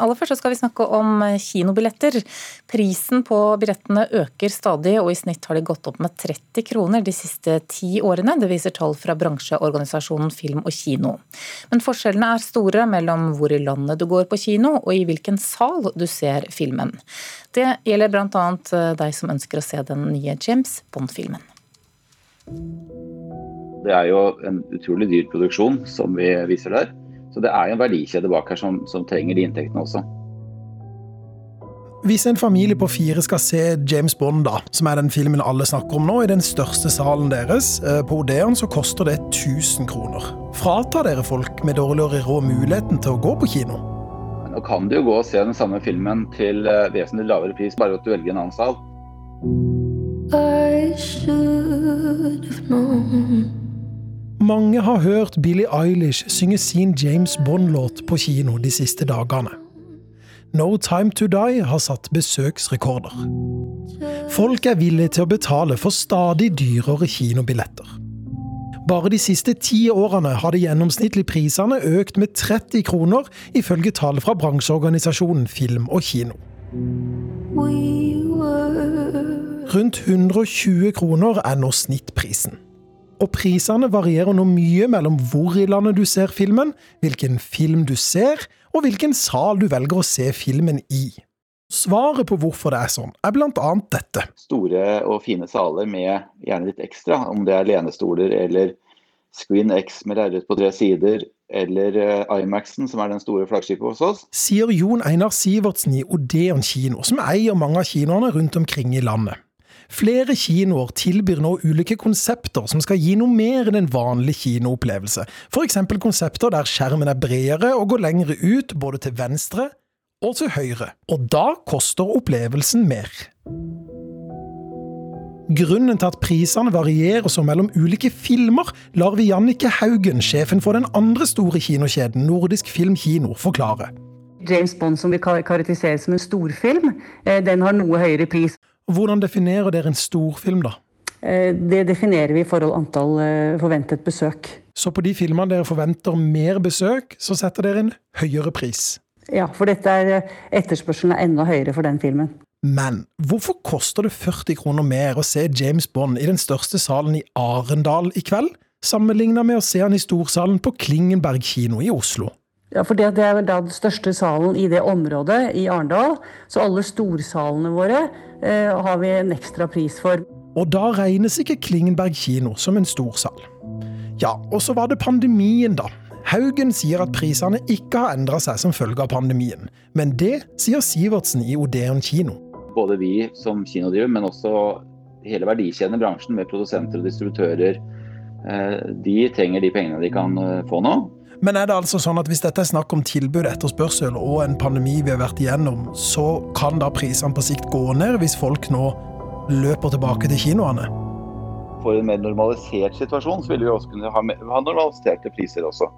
Aller først skal vi snakke om kinobilletter. Prisen på billettene øker stadig, og i snitt har de gått opp med 30 kroner de siste ti årene. Det viser tall fra bransjeorganisasjonen Film og Kino. Men forskjellene er store mellom hvor i landet du går på kino, og i hvilken sal du ser filmen. Det gjelder bl.a. deg som ønsker å se den nye James Bond-filmen. Det er jo en utrolig dyr produksjon som vi viser der. Så det er jo en verdikjede bak her som, som trenger de inntektene også. Hvis en familie på fire skal se James Bond, da, som er den filmen alle snakker om nå, i den største salen deres, eh, på Odeon, så koster det 1000 kroner. Fratar dere folk med dårligere råd muligheten til å gå på kino? Nå kan du jo gå og se den samme filmen til eh, vesentlig lavere pris, bare at du velger en annen sal. I should have known. Mange har hørt Billie Eilish synge sin James Bond-låt på kino de siste dagene. No Time To Die har satt besøksrekorder. Folk er villige til å betale for stadig dyrere kinobilletter. Bare de siste ti årene har de gjennomsnittlige prisene økt med 30 kroner, ifølge tall fra bransjeorganisasjonen Film og Kino. Rundt 120 kroner er nå snittprisen. Og prisene varierer nå mye mellom hvor i landet du ser filmen, hvilken film du ser, og hvilken sal du velger å se filmen i. Svaret på hvorfor det er sånn, er bl.a. dette. Store og fine saler med gjerne litt ekstra, om det er lenestoler eller Screen X med lerret på tre sider, eller Imaxen, IMAX-en, som er den store flaggskipet hos oss. Sier Jon Einar Sivertsen i Odeon kino, som eier mange av kinoene rundt omkring i landet. Flere kinoer tilbyr nå ulike konsepter som skal gi noe mer enn en vanlig kinoopplevelse. F.eks. konsepter der skjermen er bredere og går lengre ut, både til venstre og til høyre. Og da koster opplevelsen mer. Grunnen til at prisene varierer så mellom ulike filmer, lar vi Jannike Haugen, sjefen for den andre store kinokjeden Nordisk Film Kino, forklare. James Bond, som vi karakteriserer som en storfilm, eh, den har noe høyere pris. Hvordan definerer dere en storfilm, da? Eh, det definerer vi i forhold antall eh, forventet besøk. Så på de filmene dere forventer mer besøk, så setter dere en høyere pris? Ja, for dette er eh, etterspørselen er enda høyere for den filmen. Men hvorfor koster det 40 kroner mer å se James Bond i den største salen i Arendal i kveld, sammenlignet med å se han i storsalen på Klingenberg kino i Oslo? Ja, for det, er da den største salen i det området i Arendal. Så alle storsalene våre eh, har vi en ekstra pris for. Og da regnes ikke Klingenberg kino som en storsal. Ja, og så var det pandemien, da. Haugen sier at prisene ikke har endra seg som følge av pandemien. Men det sier Sivertsen i Odeon kino. Både vi som kinodriver, men også hele verdikjeden i bransjen med produsenter og distributører, eh, de trenger de pengene de kan eh, få nå. Men er det altså sånn at hvis dette er snakk om tilbud, etterspørsel og en pandemi vi har vært igjennom, så kan da prisene på sikt gå ned hvis folk nå løper tilbake til kinoene? For en mer normalisert situasjon så vil vi også kunne ha, ha normaliserte priser også.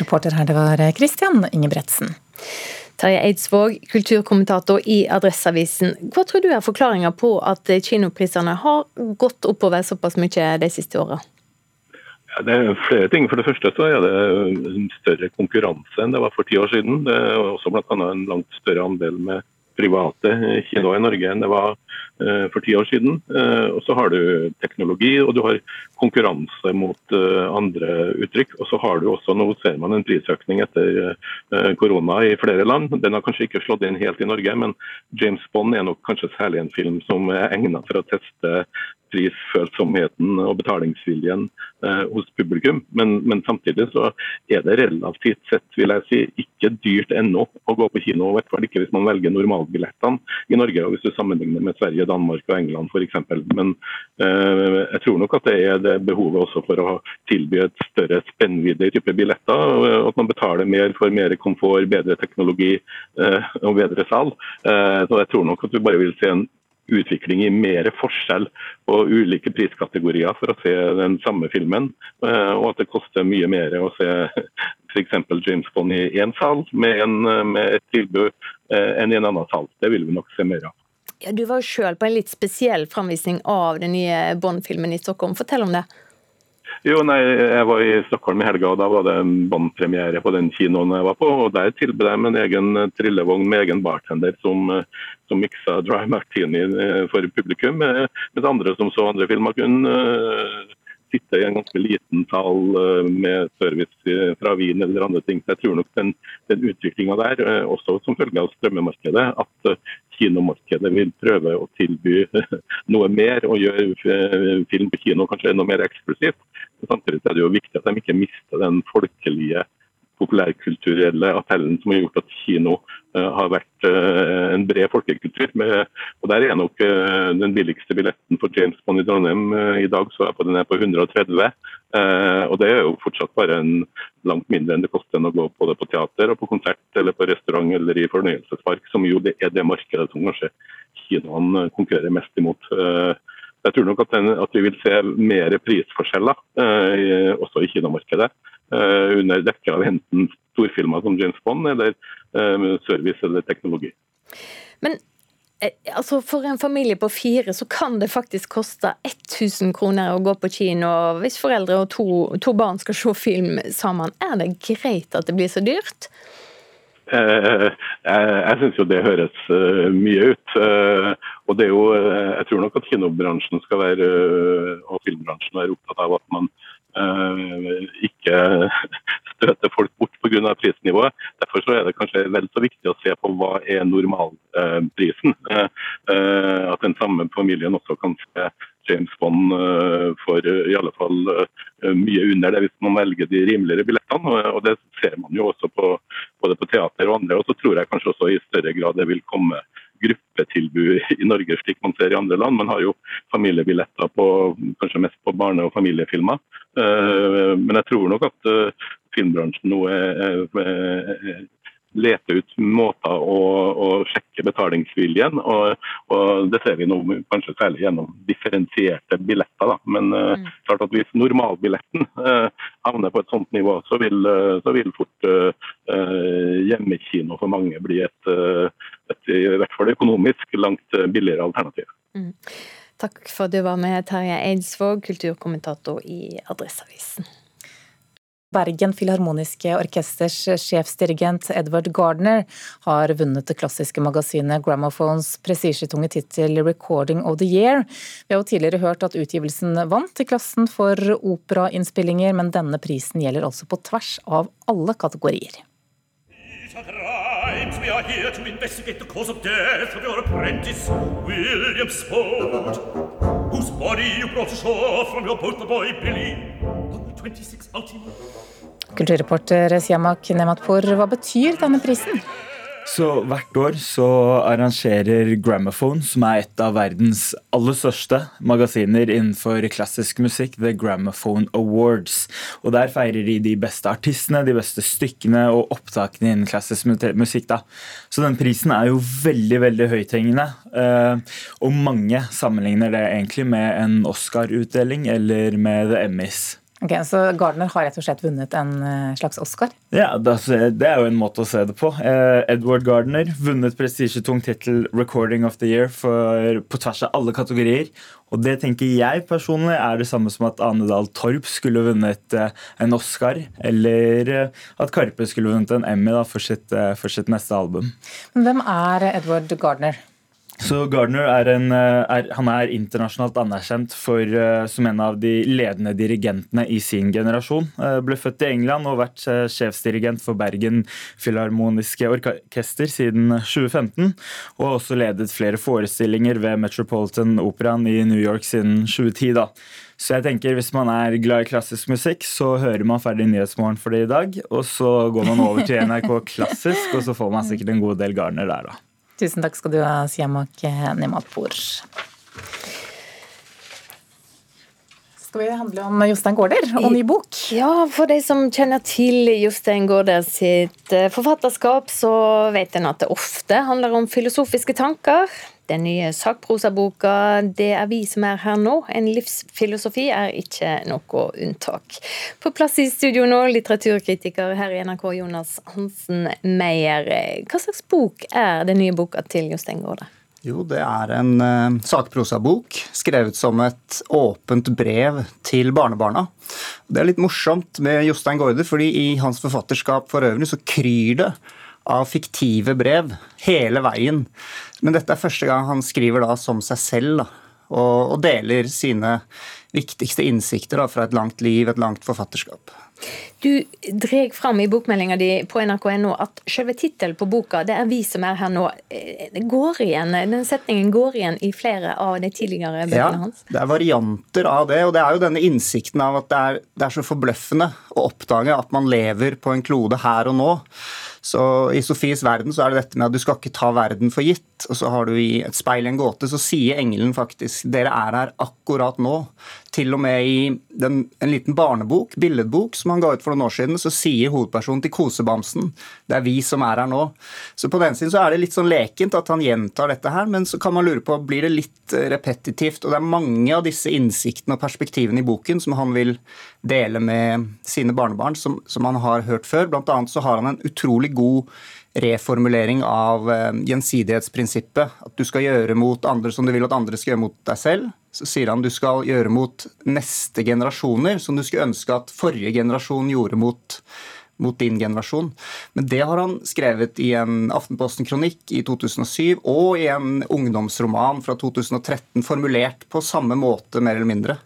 Reporter her, det var Christian Ingebretsen. Terje Eidsvåg, kulturkommentator i Adresseavisen. Hva tror du er forklaringa på at kinoprisene har gått oppover såpass mye de siste åra? Ja, det er flere ting. For det første så er det en større konkurranse enn det var for ti år siden. Det er også bl.a. en langt større andel med private kinoer i Norge enn det var eh, for ti år siden. Eh, og så har du teknologi og du har konkurranse mot eh, andre uttrykk. Og så har du også, nå ser man en prisøkning etter korona i flere land. Den har kanskje ikke slått inn helt i Norge, men James Bond er nok kanskje særlig en film som er egnet for å teste prisfølsomheten og betalingsviljen eh, hos publikum. Men, men, samtidig så er det relativt sett vil jeg si, ikke dyrt ennå å gå på kino. I hvert fall ikke hvis man velger normalbillettene i Norge, og hvis du sammenligner med Sverige, Danmark og England f.eks. Men eh, jeg tror nok at det er det behovet også for å tilby et større spennvidde type billetter. At man betaler mer for mer komfort, bedre teknologi eh, og bedre sal. Eh, så jeg tror nok at du bare vil se en utvikling i mer forskjell på ulike priskategorier for å se den samme filmen. Eh, og at det koster mye mer å se f.eks. James Bond i én sal med, en, med, et tilbud eh, enn i en annen sal. Det vil vi nok se mer av. Ja, du var jo sjøl på en litt spesiell framvisning av den nye Bond-filmen i Stockholm. Fortell om det. Jo, nei, Jeg var i Stockholm i helga, og da var det en bandpremiere på den kinoen jeg var på. og Der tilbød de en egen trillevogn med egen bartender som, som miksa dry martini for publikum. Mens andre som så andre filmer, kunne sitte i en ganske liten sal med service fra vin eller andre ting. Så jeg tror nok den, den utviklinga der, også som følge av strømmemarkedet, at kinomarkedet vil prøve å tilby noe mer og gjøre eh, film på kino kanskje enda mer eksklusivt. Samtidig er det jo viktig at de ikke mister den folkelige populærkulturelle appellen som har gjort at kino uh, har vært uh, en bred folkekultur. Og Der er nok uh, den billigste billetten for James Bond i Trondheim i dag så er på den er på 130. og Det er jo fortsatt bare en langt mindre enn det koster enn å gå både på teater og på konsert eller på restaurant eller i fornøyelsespark, som jo det er det markedet som kanskje kinoene konkurrerer mest imot. Jeg tror nok at, den, at vi vil se mer prisforskjeller, eh, også i kinomarkedet. Eh, under dekke av enten storfilmer som James Bond eller eh, service eller teknologi. Men eh, altså For en familie på fire så kan det faktisk koste 1000 kroner å gå på kino hvis foreldre og to, to barn skal se film sammen. Er det greit at det blir så dyrt? Eh, jeg jeg syns jo det høres uh, mye ut. Uh, og det er jo, Jeg tror nok at kinobransjen skal være, og filmbransjen være opptatt av at man ikke støter folk bort pga. prisnivået. Derfor så er det kanskje vel så viktig å se på hva er normalprisen. at den samme familien også kan se James Bond for i alle fall mye under det hvis man velger de rimeligere billettene. og Det ser man jo også på, både på teater og andre. og så tror jeg kanskje også i større grad det vil komme gruppetilbud i Norge, slik man ser i andre land. Man har jo familiebilletter på, kanskje mest på barne- og familiefilmer. Eh, men jeg tror nok at eh, filmbransjen nå er, er, lete ut måter å, å sjekke betalingsviljen. Og, og, Det ser vi nå kanskje særlig gjennom differensierte billetter. Da. Men uh, mm. klart at hvis normalbilletten uh, havner på et sånt nivå, så vil, uh, så vil fort hjemmekino for mange bli et, et, i hvert fall økonomisk langt billigere alternativ. Mm. Takk for at du var med, Terje Eidsvåg, kulturkommentator i Adresseavisen. Bergen Filharmoniske Orkesters sjefsdirigent Edward Gardner har vunnet det klassiske magasinet Gramophones prestisjetunge tittel 'Recording of the Year'. Vi har jo tidligere hørt at utgivelsen vant i klassen for operainnspillinger, men denne prisen gjelder altså på tvers av alle kategorier. We are here to investigate the cause of death of your apprentice, William Spode, whose body you brought ashore from your boat, the boy Billy, Kulturreporter Siamak Nematpour, hva betyr denne prisen? Så Hvert år så arrangerer Gramophone, som er et av verdens aller største magasiner innenfor klassisk musikk, The Gramophone Awards. Og Der feirer de de beste artistene, de beste stykkene og opptakene innen klassisk musikk. da. Så den prisen er jo veldig veldig høythengende. Eh, og mange sammenligner det egentlig med en Oscar-utdeling eller med The Emmys. Ok, Så Gardner har rett og slett vunnet en eh, slags Oscar? Ja, det er jo en måte å se det på. Eh, Edward Gardner vunnet prestisjetung tittel 'Recording of the Year' for, på tvers av alle kategorier. Og det tenker jeg personlig er det samme som at Ane Dahl Torp skulle vunnet eh, en Oscar, eller at Karpe skulle vunnet en Emmy da, for, sitt, for sitt neste album. Men hvem er Edward Gardner? Så Gardner er, en, eh, er, han er internasjonalt anerkjent for, eh, som en av de ledende dirigentene i sin generasjon. Eh, ble født i England og vært sjefsdirigent for Bergen Filharmoniske Orkester siden 2015. Og har også ledet flere forestillinger ved Metropolitan Operaen i New York siden 2010. da. Så jeg tenker hvis man er glad i klassisk musikk, så hører man ferdig Nyhetsmorgen for det i dag. Og så går man over til NRK Klassisk, og så får man sikkert en god del Gardner der, da. Tusen takk skal du ha, Siamak Nematpour. Skal vi handle om Jostein Gaarder og ny bok? Ja, for de som kjenner til Jostein Gaarder sitt eh, forfatterskap, så vet en at det ofte handler om filosofiske tanker. Den nye sakprosaboka 'Det er vi som er her nå', en livsfilosofi, er ikke noe unntak. På plass i studio nå, litteraturkritiker her i NRK, Jonas Hansen Meyer. Hva slags bok er den nye boka til Jostein Gaarde? Jo, det er en uh, sakprosabok skrevet som et åpent brev til barnebarna. Det er litt morsomt med Jostein Gaarde, fordi i hans forfatterskap for øvrig så kryr det av fiktive brev hele veien. Men dette er første gang han skriver da som seg selv, da, og, og deler sine viktigste innsikter da, fra et langt liv, et langt forfatterskap. Du dreg fram i bokmeldinga di på nrk.no at selve tittelen på boka, 'Det er vi som er her nå', eh, går igjen, den setningen går igjen i flere av de tidligere bøkene hans? Ja, det er varianter av det. Og det er jo denne innsikten av at det er, det er så forbløffende å oppdage at man lever på en klode her og nå. Så I Sofies verden så er det dette med at du skal ikke ta verden for gitt. Og så har du i Et speil i en gåte, så sier engelen faktisk dere er her akkurat nå. Til og med i den, en liten barnebok, billedbok, som han ga ut for noen år siden, så sier hovedpersonen til kosebamsen det er vi som er her nå. Så på den siden så er det litt sånn lekent at han gjentar dette her, men så kan man lure på blir det litt eh, repetitivt. Og det er mange av disse innsiktene og perspektivene i boken som han vil dele med sine barnebarn, som, som han har hørt før. Blant annet så har han en utrolig god reformulering av eh, gjensidighetsprinsippet. At du skal gjøre mot andre som du vil at andre skal gjøre mot deg selv. Så sier han du skal gjøre mot neste generasjoner som du skulle ønske at forrige generasjon gjorde mot, mot din generasjon. Men det har han skrevet i en Aftenposten-kronikk i 2007 og i en ungdomsroman fra 2013, formulert på samme måte, mer eller mindre.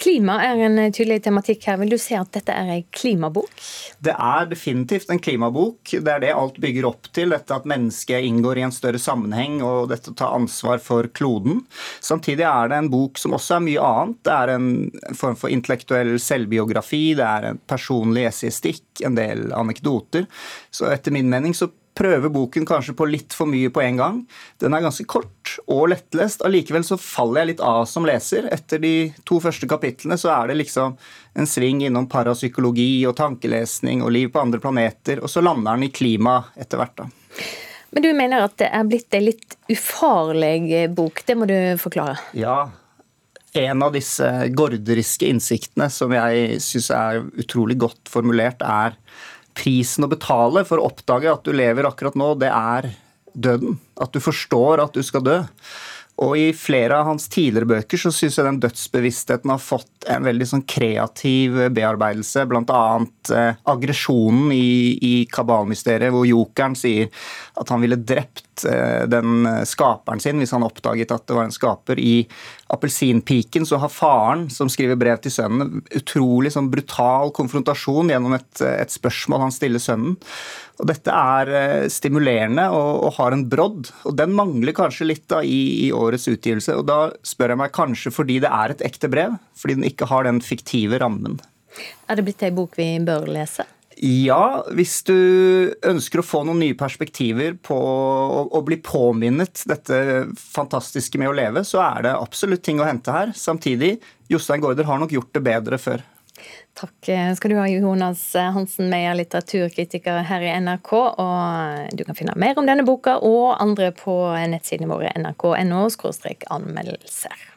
Klima er en tydelig tematikk her. Vil du si at dette er en klimabok? Det er definitivt en klimabok. Det er det alt bygger opp til. Dette at mennesket inngår i en større sammenheng og dette å ta ansvar for kloden. Samtidig er det en bok som også er mye annet. Det er en form for intellektuell selvbiografi, det er en personlig esistikk, en del anekdoter. Så etter min mening så prøver boken kanskje på litt for mye på en gang. Den er ganske kort og lettlest. Allikevel så faller jeg litt av som leser. Etter de to første kapitlene så er det liksom en sving innom parapsykologi og tankelesning og liv på andre planeter, og så lander den i klima etter hvert. da. Men du mener at det er blitt en litt ufarlig bok. Det må du forklare. Ja, en av disse gorderiske innsiktene som jeg syns er utrolig godt formulert, er prisen å betale for å oppdage at du lever akkurat nå, det er døden. At du forstår at du skal dø. Og I flere av hans tidligere bøker så syns jeg den dødsbevisstheten har fått en veldig sånn kreativ bearbeidelse. Bl.a. Eh, aggresjonen i, i kabalmysteriet, hvor jokeren sier at han ville drept eh, den skaperen sin hvis han oppdaget at det var en skaper. I 'Appelsinpiken' så har faren, som skriver brev til sønnen, utrolig sånn brutal konfrontasjon gjennom et, et spørsmål han stiller sønnen. Og Dette er eh, stimulerende og, og har en brodd, og den mangler kanskje litt da i, i, årets utgivelse. og Da spør jeg meg kanskje fordi det er et ekte brev, fordi den ikke har den fiktive rammen. Er det blitt ei bok vi bør lese? Ja, hvis du ønsker å få noen nye perspektiver på å, bli påminnet dette fantastiske med å leve, så er det absolutt ting å hente her. Samtidig, Jostein Gaarder har nok gjort det bedre før. Takk skal du ha, Jonas Hansen Meyer, litteraturkritiker her i NRK. Og du kan finne mer om denne boka og andre på nettsidene våre nrk.no anmeldelser.